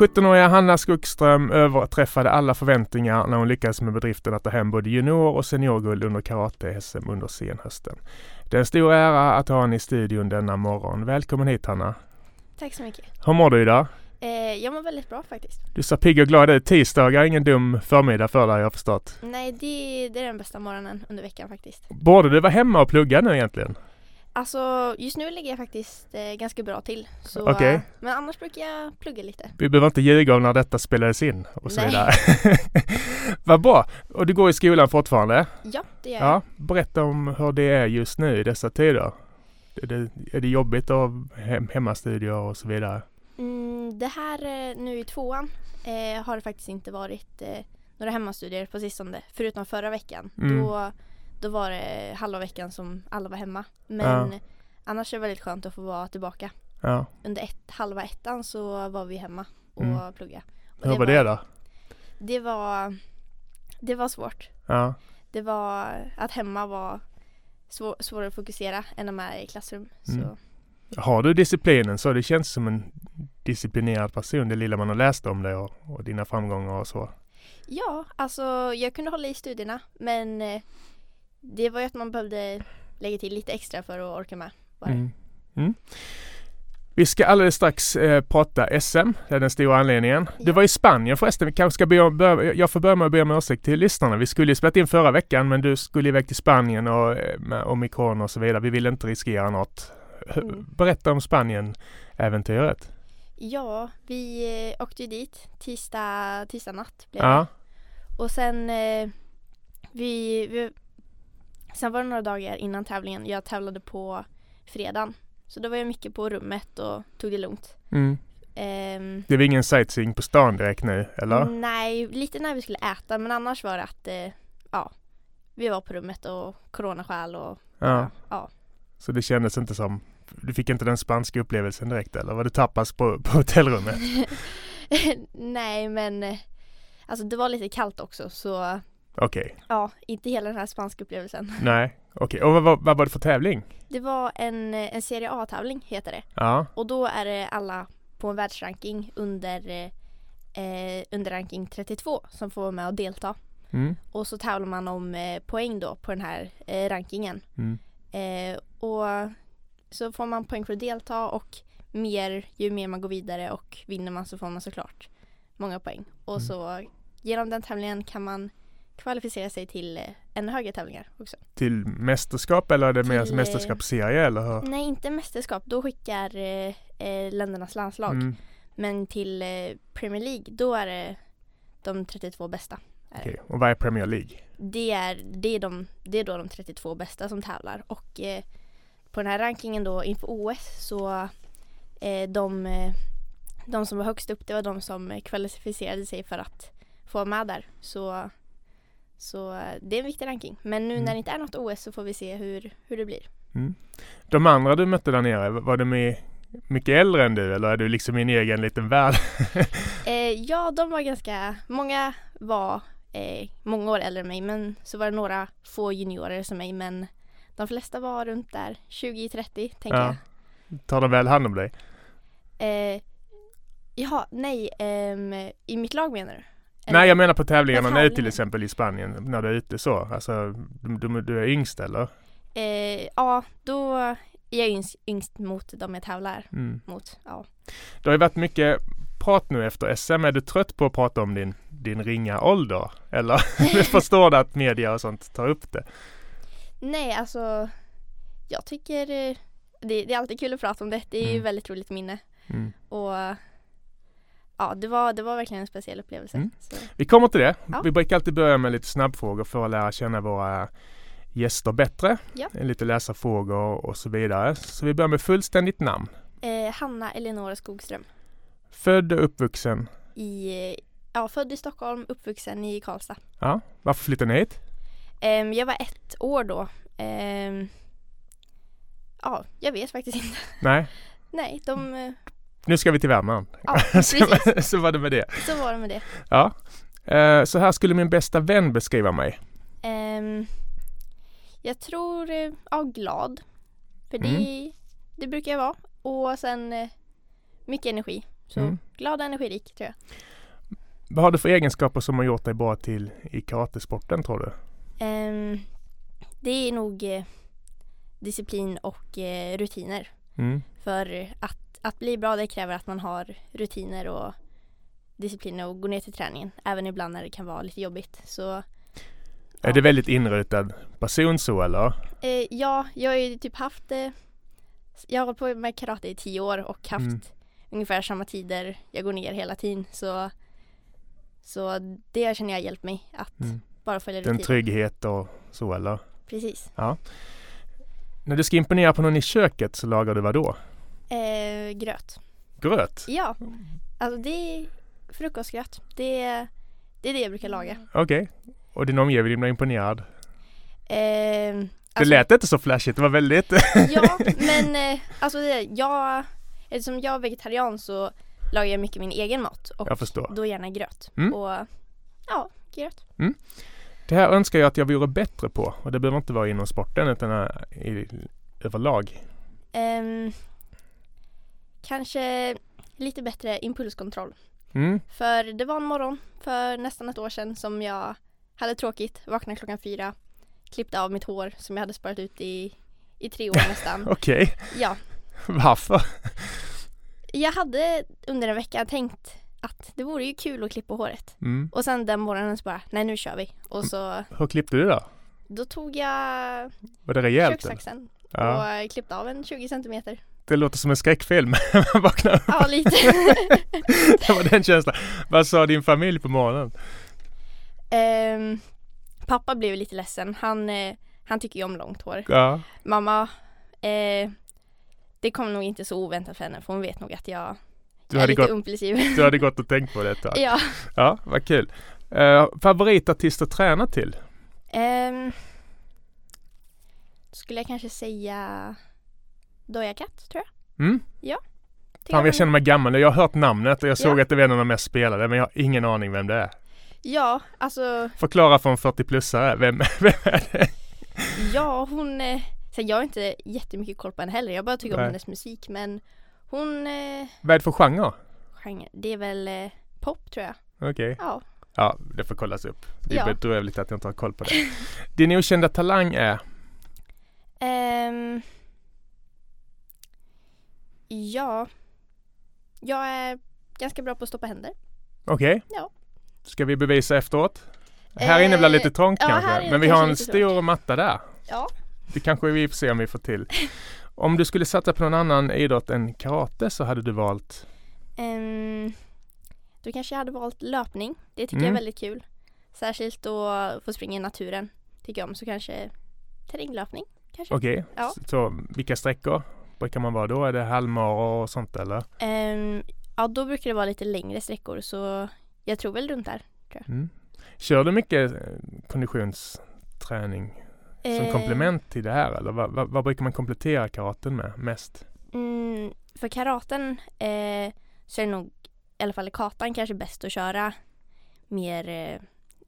17-åriga Hanna Skogström överträffade alla förväntningar när hon lyckades med bedriften att ta hem både junior och seniorguld under karate-SM under senhösten. Det är en stor ära att ha henne i studion denna morgon. Välkommen hit Hanna! Tack så mycket! Hur mår du idag? Eh, jag mår väldigt bra faktiskt. Du ser pigg och glad ut. Tisdagar är ingen dum förmiddag för dig, jag har förstått. Nej, det, det är den bästa morgonen under veckan faktiskt. Borde du vara hemma och plugga nu egentligen? Alltså just nu ligger jag faktiskt eh, ganska bra till. Så, Okej. eh, Men annars brukar jag plugga lite. Vi behöver inte ljuga om när detta spelades in och så Nej. vidare. Vad bra! Och du går i skolan fortfarande? Ja, det gör jag. Ja, berätta om hur det är just nu i dessa tider. Är det, är det jobbigt att hem, hemmastudier och så vidare? Mm, det här eh, nu i tvåan eh, har det faktiskt inte varit eh, några hemmastudier på sistone. Förutom förra veckan. Mm. Då, då var det halva veckan som alla var hemma. Men Ja. annars är det väldigt skönt att få vara tillbaka. Ja, Under ett, halva ettan så var vi hemma och Mm. plugga. Och hur var det då? Det var, det var svårt. Ja, Det var att hemma var svår, svårare att fokusera än när man är i klassrum. Mm. Så, har du disciplinen så? Det känns som en disciplinerad person, det lilla man har läst om dig och, och dina framgångar och så. ja, alltså jag kunde hålla i studierna men eh, det var ju att man behövde lägga till lite extra för att orka med. Mm. Mm. Vi ska alldeles strax eh, prata SM, det är den stora anledningen. Du Ja. var i Spanien förresten, vi kanske ska be, börja, jag får börja med att be om ursäkt till lyssnarna. Vi skulle ju spela in förra veckan men du skulle iväg till Spanien och eh, med omikron och så vidare. Vi ville inte riskera något. Mm. Berätta om Spanien-äventyret. Ja, vi eh, åkte ju dit tisdag, tisdag natt blev Ja, det. Och sen eh, vi, vi Sen var det några dagar innan tävlingen. Jag tävlade på fredagen. Så då var jag mycket på rummet och tog det lugnt. mm. Ehm, det var ingen sightseeing på stan direkt nu, eller? Nej, lite när vi skulle äta men annars var det att eh, ja, vi var på rummet och coronaskäl och Ja. ja. Så det kändes inte som, du fick inte den spanska upplevelsen direkt eller? Var det tapas på, på hotellrummet? nej men eh, alltså det var lite kallt också så Okej, ja, inte hela den här spanska upplevelsen. nej, okej. Och vad, vad, vad var det för tävling? Det var en, en serie A-tävling heter det Ja, och då är det alla på en världsranking under, eh, eh, under ranking 32 som får vara med och delta. mm. Och så tävlar man om eh, poäng då på den här eh, rankingen. Mm. Eh, och så får man poäng för att delta och mer, ju mer man går vidare och vinner man så får man såklart många poäng. Och Mm. så genom den tävlingen kan man kvalificera sig till eh, ännu högre tävlingar också. Till mästerskap eller är det mer eh, mästerskapsserie eller hur? Nej, inte mästerskap. Då skickar eh, eh, ländernas landslag. Mm. Men till eh, Premier League, då är det de 32 bästa. Okej, och vad är Premier League? Det, är, det, är de, det är då de 32 bästa som tävlar. Och eh, på den här rankingen då inför OS så eh, de, de som var högst upp det var de som kvalificerade sig för att få med där. Så, så eh, det är en viktig ranking. Men nu Mm. när det inte är något OS så får vi se hur, hur det blir. Mm. De andra du mötte där nere, var de i, mycket äldre än du eller är du liksom i en egen liten värld? Eh, ja, de var ganska, många var eh, många år äldre än mig men så var det några få juniorer som mig men de flesta var runt där 20-30 tänker Ja. Tar de väl hand om dig? jag. Eh, jaha, nej, ehm, i mitt lag menar du? Nej jag menar på tävlingarna på nu till exempel i Spanien när du är ute så. Alltså du, du, du är yngst eller? Eh, ja, då är jag yngst, yngst mot de jag tävlar Mm. mot. Ja. Det har ju varit mycket prat nu efter SM. Är du trött på att prata om din, din ringa ålder? Eller förstår du att media och sånt tar upp det? Nej, alltså jag tycker eh, det, det är alltid kul att prata om det. Det är ju Mm. väldigt roligt minne. Mm. Och ja, det var, det var verkligen en speciell upplevelse. Mm. Vi kommer till det. Ja. Vi brukar alltid börja med lite snabbfrågor för att lära känna våra gäster bättre. Ja. Lite läsarfrågor och så vidare. Så vi börjar med fullständigt namn. Eh, Hanna Eleonora Skogström Född och uppvuxen. i, ja, född i Stockholm, uppvuxen i Karlstad. Ja, varför flyttade ni hit? Ehm, jag var ett år då. Ehm, ja, jag vet faktiskt inte. Nej, Nej, de... nu ska vi till Värmland. Ja, så, så var det med det. Så var det med det. Ja. Eh, Så här skulle min bästa vän beskriva mig. Ehm, jag tror, eh, ja, glad. För det, Mm. det brukar jag vara. Och sen eh, mycket energi. Så Mm. glad och energirik tror jag. Vad har du för egenskaper som har gjort dig bra till i karatesporten tror du? Ehm, det är nog eh, disciplin och eh, rutiner. Mm. För att, att bli bra det kräver att man har rutiner och disciplin och gå ner till träningen. Även ibland när det kan vara lite jobbigt. Så Är det väldigt inrutad person så eller? eh, ja, jag har ju typ haft eh, Jag har hållit på med karate i tio år och haft Mm. ungefär samma tider. Jag går ner hela tiden. Så, så det känner jag har hjälpt mig att Mm. bara följa rutiner. trygghet och så eller? Precis. När du ska imponera på någon i köket så lagar du vad då? Eh, gröt. Gröt? Ja, alltså det är frukostgröt. Det, är- det är det jag brukar laga. Okej. Och din omgivning blir imponerad? Eh, Det alltså- lät inte så flashigt, det var väldigt... Ja, men eh, alltså det, jag, eftersom jag är vegetarian så lagar jag mycket min egen mat och Jag förstår. då gärna gröt. Mm. Och ja, gröt. Det här önskar jag att jag vore bättre på och det behöver inte vara inom sporten utan äh, i, överlag. Ehm, kanske lite bättre impulskontroll. Mm. För det var en morgon för nästan ett år sedan som jag hade tråkigt, vaknade klockan fyra, klippte av mitt hår som jag hade sparat ut i, i tre år nästan. Okej, Ja, varför? jag hade under en vecka tänkt att det vore ju kul att klippa håret. Mm. Och sen den morgonen så bara, nej nu kör vi. Och så, Hur klippte du då? då tog jag Var det rejält? kökssaxen Ja, och klippte av en 20 centimeter. Det låter som en skräckfilm. Man vaknar upp, Ja, lite. det var den känslan. Vad sa din familj på morgonen? Ehm, pappa blev lite ledsen. Han, eh, han tycker ju om långt hår. Ja, Mamma, eh, det kom nog inte så oväntat för henne för hon vet nog att jag, du är hade, lite gått, impulsiv. du hade gått och tänkt på det ett tag. ja. Ja, vad kul. Uh, favoritartist att träna till? Ehm, skulle jag kanske säga Doja Cat tror jag. Mm? Tycker Fan, jag känner mig gammal. Jag har hört namnet och jag såg Ja. att det var en av de mest spelade men jag har ingen aning vem det är. Ja, alltså Förklara för en 40-plussare, vem, vem är det? Ja, hon... Eh, så jag har inte jättemycket koll på henne heller. Jag bara tycker om Nej. hennes musik. Men hon... Eh, Vad är det för genre? genre, det är väl eh, pop tror jag. Okej. Ja. Ja, det får kollas upp. Det är Ja. bedrövligt att jag inte har koll på det. Din okända talang är? Ehm, ja. Jag är ganska bra på att stoppa händer. Okej. Ja. Ska vi bevisa efteråt? Här inne blir det lite Eh, trångt ja, här kanske, inne men vi har en stor matta där. Ja. Det kanske vi får se om vi får till. Om du skulle satsa på någon annan idrott än karate så hade du valt? Ehm, då kanske jag hade valt löpning. Det tycker jag Mm. är väldigt kul. Särskilt att få springa i naturen. Tycker jag om. Så kanske terränglöpning. Okej, Ja. så vilka sträckor brukar man vara då? Är det halvmara och sånt eller? Ehm, ja, då brukar det vara lite längre sträckor så jag tror väl runt där. Mm. Kör du mycket eh, konditionsträning som Eh, komplement till det här eller vad, vad, vad brukar man komplettera karaten med mest? Mm, för karaten eh, så är det nog, i alla fall i katan, kanske bäst att köra mer eh,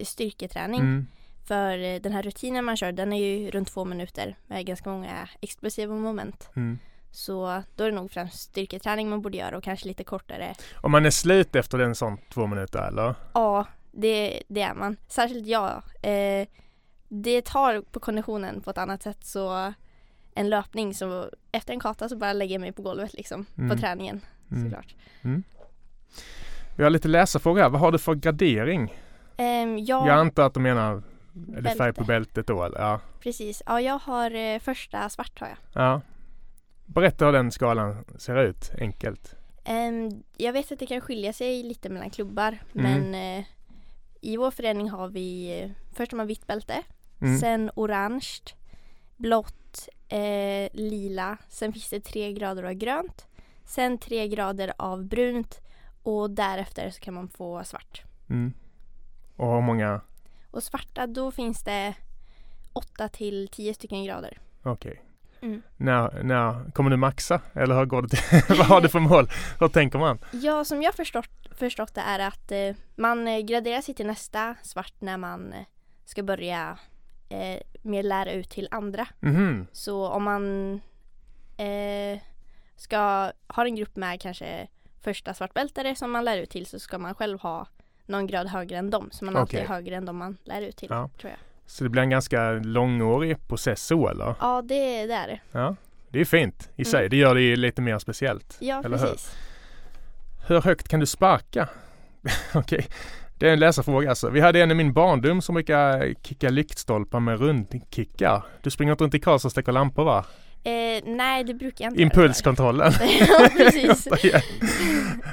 styrketräning. Mm. För den här rutinen man kör, den är ju runt två minuter med ganska många explosiva moment. Mm. Så då är det nog främst styrketräning man borde göra och kanske lite kortare. Om man är slut efter den sån två minuter eller? Ja, det, det är man. Särskilt jag. Eh, det tar på konditionen på ett annat sätt så en löpning så efter en kata så bara lägger jag mig på golvet liksom Mm. på träningen Mm. såklart. Vi har lite läsarfrågor här. Vad har du för gradering? Ehm, jag, Jag antar att du menar är det färg på bältet då eller? Ja. precis. Ja, jag har eh, första svart har jag. ja. Berätta hur den skalan ser ut, enkelt. Ehm, jag vet att det kan skilja sig lite mellan klubbar Mm. men eh, i vår förening har vi eh, först har man vitt bälte, Mm. sen orange, blått, eh, lila, sen finns det tre grader av grönt, sen tre grader av brunt och därefter så kan man få svart. Mm. Och hur många? Och svarta då finns det 8 till 10 stycken grader. Okej. Mm. När, när kommer du maxa? Eller hur går det till? Vad har du för mål? Hur tänker man? Ja, som jag förstått, förstått det är att eh, man eh, graderar sig till nästa svart när man eh, ska börja eh, mer lära ut till andra. Mhm. Så om man eh, ska ha en grupp med kanske första svartbältare som man lär ut till så ska man själv ha någon grad högre än dem. Så man alltid Okej. är högre än dem man lär ut till. Ja. tror jag. Så det blir en ganska långårig process så eller? Ja, det, det är det. Ja. Det är fint i sig. Mm. Det gör det ju lite mer speciellt. Ja, Eller hur? precis. Hur högt kan du sparka? Okej, det är en läsarfråga alltså. Vi hade en i min barndom som brukar kicka lyktstolpar med rundkickar. Du springer inte runt i Karlstad och släcker lampor va? Eh, nej, det brukar jag inte Impulskontrollen. ja, precis.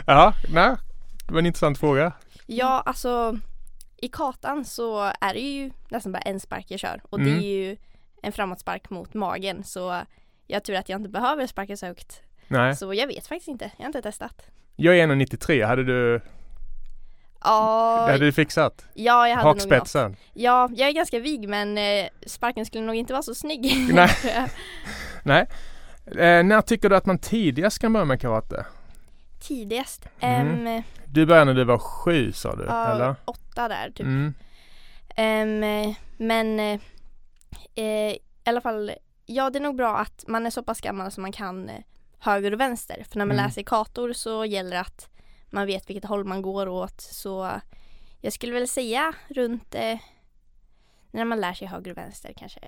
ja, nej. Det var en intressant fråga. Ja, alltså i katan så är det ju nästan bara en spark jag kör och det Mm. är ju en framåtspark mot magen så jag tur att jag inte behöver sparka så högt. Nej, Så jag vet faktiskt inte, jag har inte testat. jag är 1,93. Hade du, Ja, det hade du fixat? ja jag hade nog något. Hakspetsen? Ja, jag är ganska vig men eh, sparken skulle nog inte vara så snygg. Nej. tror. Nej. Eh, när tycker du att man tidigast kan börja med karate? Tidigast, Mm. ehm, Du började när du var sju sa du, ja, eller? åtta där typ. Mm. Ehm, men eh, i alla fall, ja det är nog bra att man är så pass gammal så man kan eh, höger och vänster. För när man Mm. läser kator så gäller det att man vet vilket håll man går åt. Så jag skulle väl säga runt eh, när man lär sig höger och vänster kanske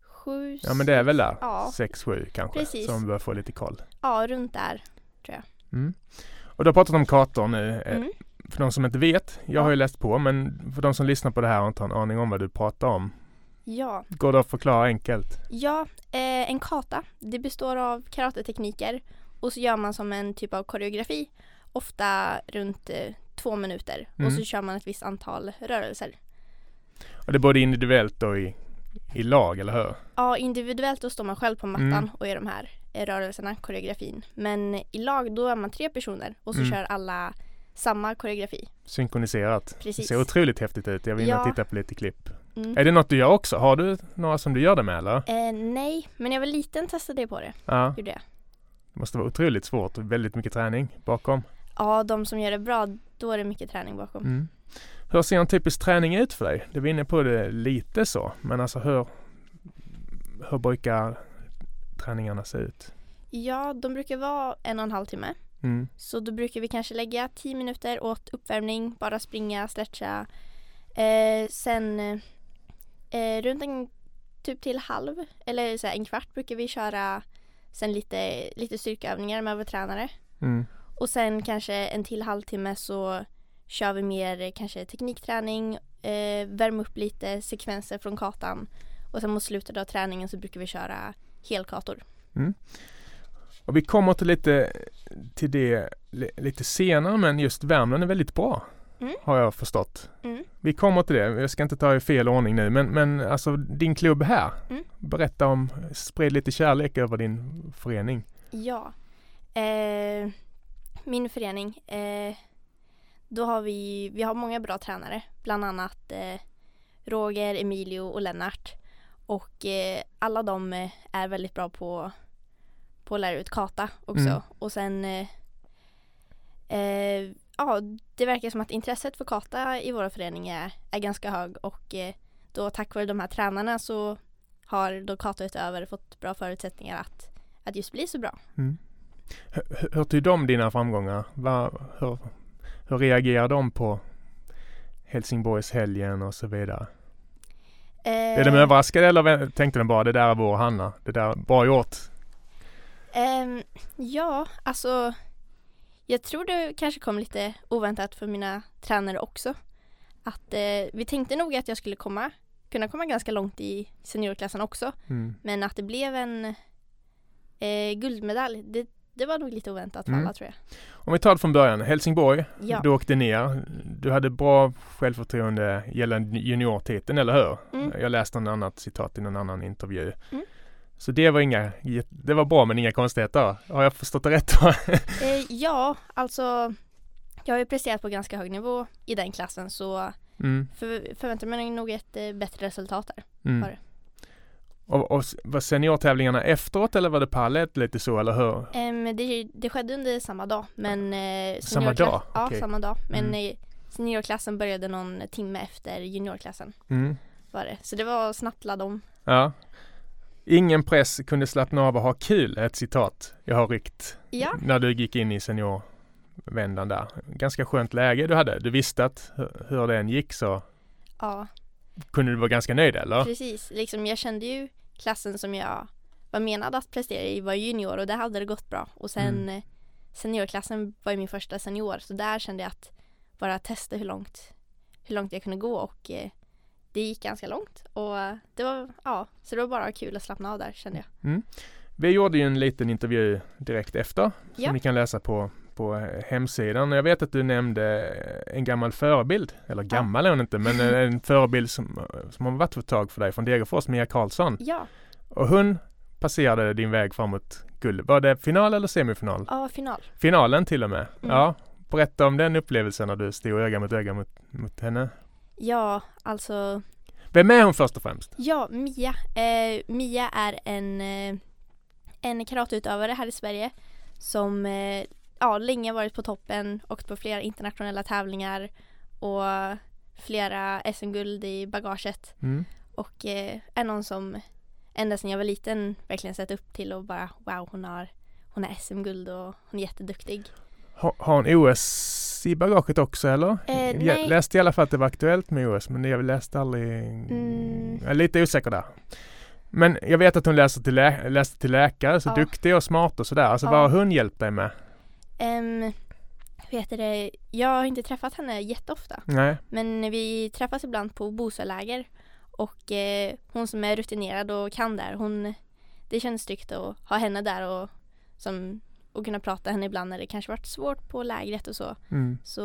sju, Ja men det är väl där, Ja. sex, sju kanske, Precis. som börjar få lite koll. ja runt där. Mm. Och du har pratat om kartor nu. Eh, Mm. För de som inte vet, jag Ja. har ju läst på, men för de som lyssnar på det här och inte har en aning om vad du pratar om. Ja, Går det att förklara enkelt? Ja, eh, en kata. Det består av karatetekniker och så gör man som en typ av koreografi. Ofta runt eh, två minuter Mm. och så kör man ett visst antal rörelser. Och det är både individuellt och i, i lag, eller hur? Ja, individuellt då står man själv på mattan Mm. och gör de här rörelserna, koreografin. Men i lag då är man tre personer och så Mm. kör alla samma koreografi. Synkroniserat. Det Precis. ser otroligt häftigt ut. Jag vill Ja. titta på lite klipp. Mm. Är det något du gör också? Har du några som du gör det med eller? Eh, nej, men jag var liten testade jag på det. Ja. Gjorde jag. Det måste vara otroligt svårt och väldigt mycket träning bakom. Ja, de som gör det bra, då är det mycket träning bakom. Mm. Hur ser en typisk träning ut för dig? Du var inne på det lite så, men alltså hur, hur brukar träningarna se ut? Ja, de brukar vara en och en halv timme. Mm. Så då brukar vi kanske lägga 10 minuter åt uppvärmning, bara springa, stretcha. Eh, sen eh, runt en typ till halv eller så här, en kvart brukar vi köra sen lite, lite styrkeövningar med vår tränare. Mm. Och sen kanske en till halvtimme så kör vi mer kanske teknikträning, eh, värma upp lite sekvenser från katan. Och sen mot slutet av träningen så brukar vi köra helkator. Och vi kommer till lite till det li- lite senare, men just Värmland är väldigt bra. Mm. Har jag förstått. Mm. Vi kommer till det. Jag ska inte ta i fel ordning nu, men, men alltså din klubb här. Mm. Berätta om, sprid lite kärlek över din förening. Ja. Eh, min förening. Eh, då har vi, vi har många bra tränare. Bland annat eh, Roger, Emilio och Lennart. Och eh, alla de eh, är väldigt bra på, på att lära ut kata också. Mm. Och sen eh, eh, ja, det verkar som att intresset för kata i våra förening är, är ganska hög och eh, då tack vare de här tränarna så har då katautövare fått bra förutsättningar att, att just bli så bra. Mm. Hur, hur tog de dina framgångar? Va, hur, hur reagerar de på Helsingborgshelgen och så vidare? Eh, Är de överraskade eller tänkte de bara det där är vår Hanna, det där är bra gjort? ehm, ja, alltså jag tror det kanske kom lite oväntat för mina tränare också. Att eh, vi tänkte nog att jag skulle komma, kunna komma ganska långt i seniorklassen också. Mm. Men att det blev en eh, guldmedalj, det, det var nog lite oväntat för Mm. alla tror jag. Om vi tar det från början, Helsingborg, Ja. du åkte ner, du hade bra självförtroende gällande juniortiteln, eller hur? Mm. Jag läste något annat citat i någon annan intervju. Mm. Så det var inga, det var bra men inga konstigheter. Har jag förstått det rätt då? Eh, ja, alltså jag har ju presterat på ganska hög nivå i den klassen så Mm. för, förväntar mig nog ett eh, bättre resultat där. Mm. Och, och var seniortävlingarna efteråt eller var det parallellt lite så eller hur? Ehm, det, det skedde under samma dag men eh, Samma dag? Ja, Okej. samma dag. Men Mm. eh, seniorklassen började någon timme efter juniorklassen Mm. var det. Så det var snabbt ladda om. Ja. Ingen press kunde slappna av och ha kul, ett citat jag har ryckt Ja, när du gick in i seniorvändan där. Ganska skönt läge du hade. Du visste att hur, hur det än gick så ja kunde du vara ganska nöjd eller? precis. Liksom, jag kände ju klassen som jag var menad att prestera i var junior och där hade det gått bra. Och sen Mm. eh, seniorklassen var ju min första senior så där kände jag att bara testa hur långt, hur långt jag kunde gå och eh, det gick ganska långt. Och det var, ja, så det var bara kul att slappna av där kände jag. Vi gjorde ju en liten intervju direkt efter som Ja. ni kan läsa på, på hemsidan. Jag vet att du nämnde en gammal förebild, eller gammal är hon inte, men en förebild som, som har varit ett tag för dig från Degerfors, Mia Karlsson. Ja, Och hon passerade din väg framåt guld. Var det final eller semifinal? ja final. Finalen till och med. Mm. Ja. Berätta om den upplevelsen när du stod öga mot öga mot, mot henne. Ja, alltså Vem är hon först och främst? Ja, Mia. Eh, Mia är en, eh, en karateutövare här i Sverige som eh, ja, länge varit på toppen, åkt på flera internationella tävlingar och flera SM-guld i bagaget Mm. och eh, är någon som ända sedan jag var liten verkligen sett upp till och bara wow hon har, hon har SM-guld och hon är jätteduktig. Ha, har hon OS i bagaget också eller? Eh, jag läste i alla fall att det var aktuellt med OS men jag läste aldrig. Mm. Jag är lite osäker där. Men jag vet att hon läste till, lä- läste till läkare, så Ja. duktig och smart och sådär. Alltså Ja. vad har hon hjälpt dig med? Um, vet det, jag har inte träffat henne jätteofta Nej. Men vi träffas ibland på Bosöläger och eh, hon som är rutinerad och kan där, hon, det känns tryggt att ha henne där och, som, och kunna prata henne ibland när det kanske varit svårt på lägret och så. Mm. Så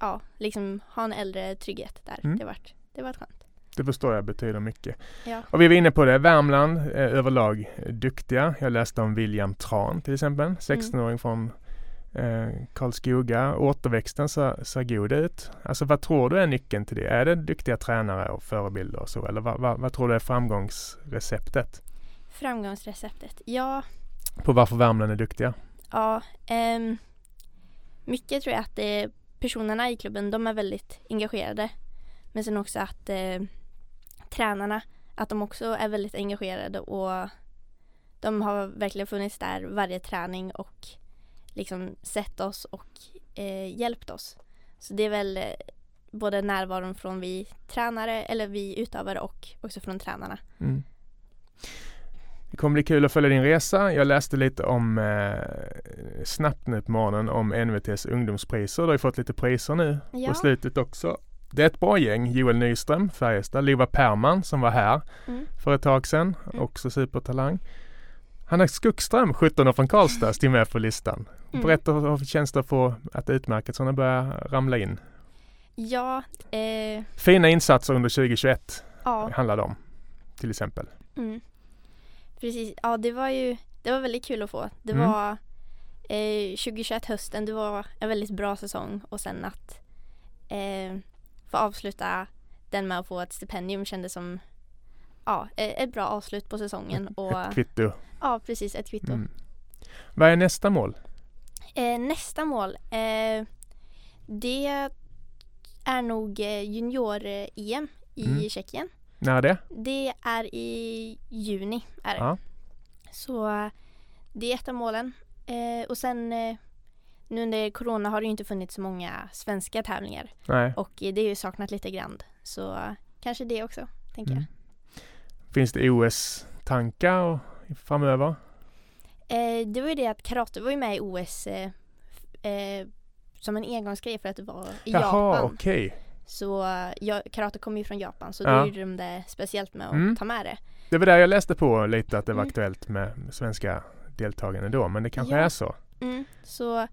ja, liksom ha en äldre trygghet där. Mm. Det har varit, det varit skönt. Det förstår jag betyder mycket. Ja. Och vi var inne på det, Värmland eh, överlag eh, duktiga. Jag läste om William Tran till exempel, 16-åring från eh, Karlskoga. Återväxten ser, ser god ut. Alltså vad tror du är nyckeln till det? Är det duktiga tränare och förebilder och så? Eller vad, vad, vad tror du är framgångsreceptet Framgångsreceptet. Ja, på varför Värmland är duktiga? ja ehm, mycket tror jag att eh, personerna i klubben, de är väldigt engagerade. Men sen också att eh, tränarna, att de också är väldigt engagerade och de har verkligen funnits där varje träning och liksom sett oss och eh, hjälpt oss. Så det är väl eh, både närvaron från vi tränare eller vi utövare och också från tränarna. Mm. Det kommer bli kul att följa din resa. Jag läste lite om eh, snabbt nu på morgonen om NVTs ungdomspriser. Du har ju fått lite priser nu Ja. på slutet också. Det är ett bra gäng. Joel Nyström, Färjestad. Lova Perman som var här Mm. för ett tag sedan. Mm. Också supertalang. Hanna Skuckström, 17 år från Karlstad, stod med på listan. Mm. Berätta hur känns det att få att utmärkelserna börjar ramla in? Ja, eh, Fina insatser under 2021 ja. handlar det om. Till exempel. Mm. Precis, ja det var ju det var väldigt kul att få. Det Mm. var eh, 2021 hösten, det var en väldigt bra säsong och sen att eh, få avsluta den med att få ett stipendium kändes som ja, eh, ett bra avslut på säsongen och Ett kvitto. Ja precis ett kvitto. Mm. Vad är nästa mål? Eh, nästa mål, eh, det är nog eh, junior-EM i Mm. Tjeckien. När är det? Det är i juni. Är det. Ja. Så det är ett av målen. Eh, och sen eh, nu under corona har det ju inte funnits så många svenska tävlingar Nej. och eh, det är ju saknat lite grann. Så kanske det också, tänker Mm. Finns det OS-tankar framöver? Eh, det var ju det att karate var ju med i OS eh, eh, som en engångsgrej för att det var i Jaha, Japan. okej. Så eh, ja, karate kommer ju från Japan så Ja. då gjorde de det speciellt med att Mm. ta med det. Det var där jag läste på lite att det var Mm. aktuellt med svenska deltagande då, men det kanske Ja. är så. Mm. Så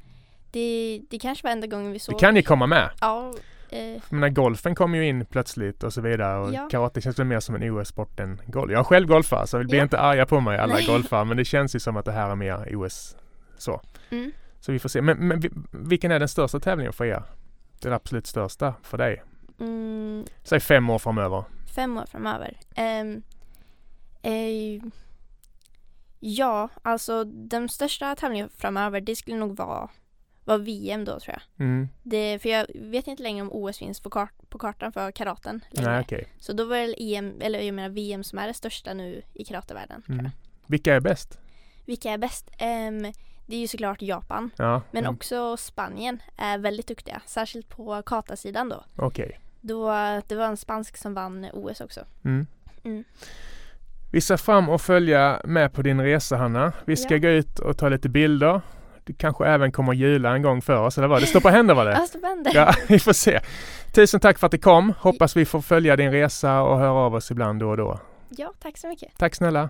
det, det kanske var enda gången vi såg. Det kan ju komma med. Ja, eh, Jag menar, golfen kom ju in plötsligt och så vidare och Ja. karate känns väl mer som en OS-sport än golf. Jag är själv golfare så bli Ja. inte arga på mig alla Nej. golfare men det känns ju som att det här är mer OS så. mm. Så vi får se. Men, men vilken är den största tävlingen för er? Den absolut största för dig? Mm. Säg fem år framöver. Fem år framöver. Um, uh, ja, alltså den största tävlingen framöver det skulle nog vara, vara VM då tror jag. Mm. Det, för jag vet inte längre om OS finns på, kart, på kartan för karaten. Längre. Nej, okay. Så då var det EM, eller jag menar VM som är det största nu i karatevärlden. Mm. Vilka är bäst? Vilka är bäst? Um, det är ju såklart Japan. Ja, men mm. också Spanien är väldigt duktiga. Särskilt på katasidan då. Okej. Okay. Då, det var en spansk som vann OS också. Mm. Mm. Vi ser fram och följa med på din resa Hanna. Vi ska ja. gå ut och ta lite bilder. Du kanske även kommer jula en gång för oss, eller vad? Det står på händer var det? Ja, står på händer. Ja, vi får se. Tusen tack för att du kom. Hoppas vi får följa din resa och höra av oss ibland då och då. Ja, tack så mycket. Tack snälla.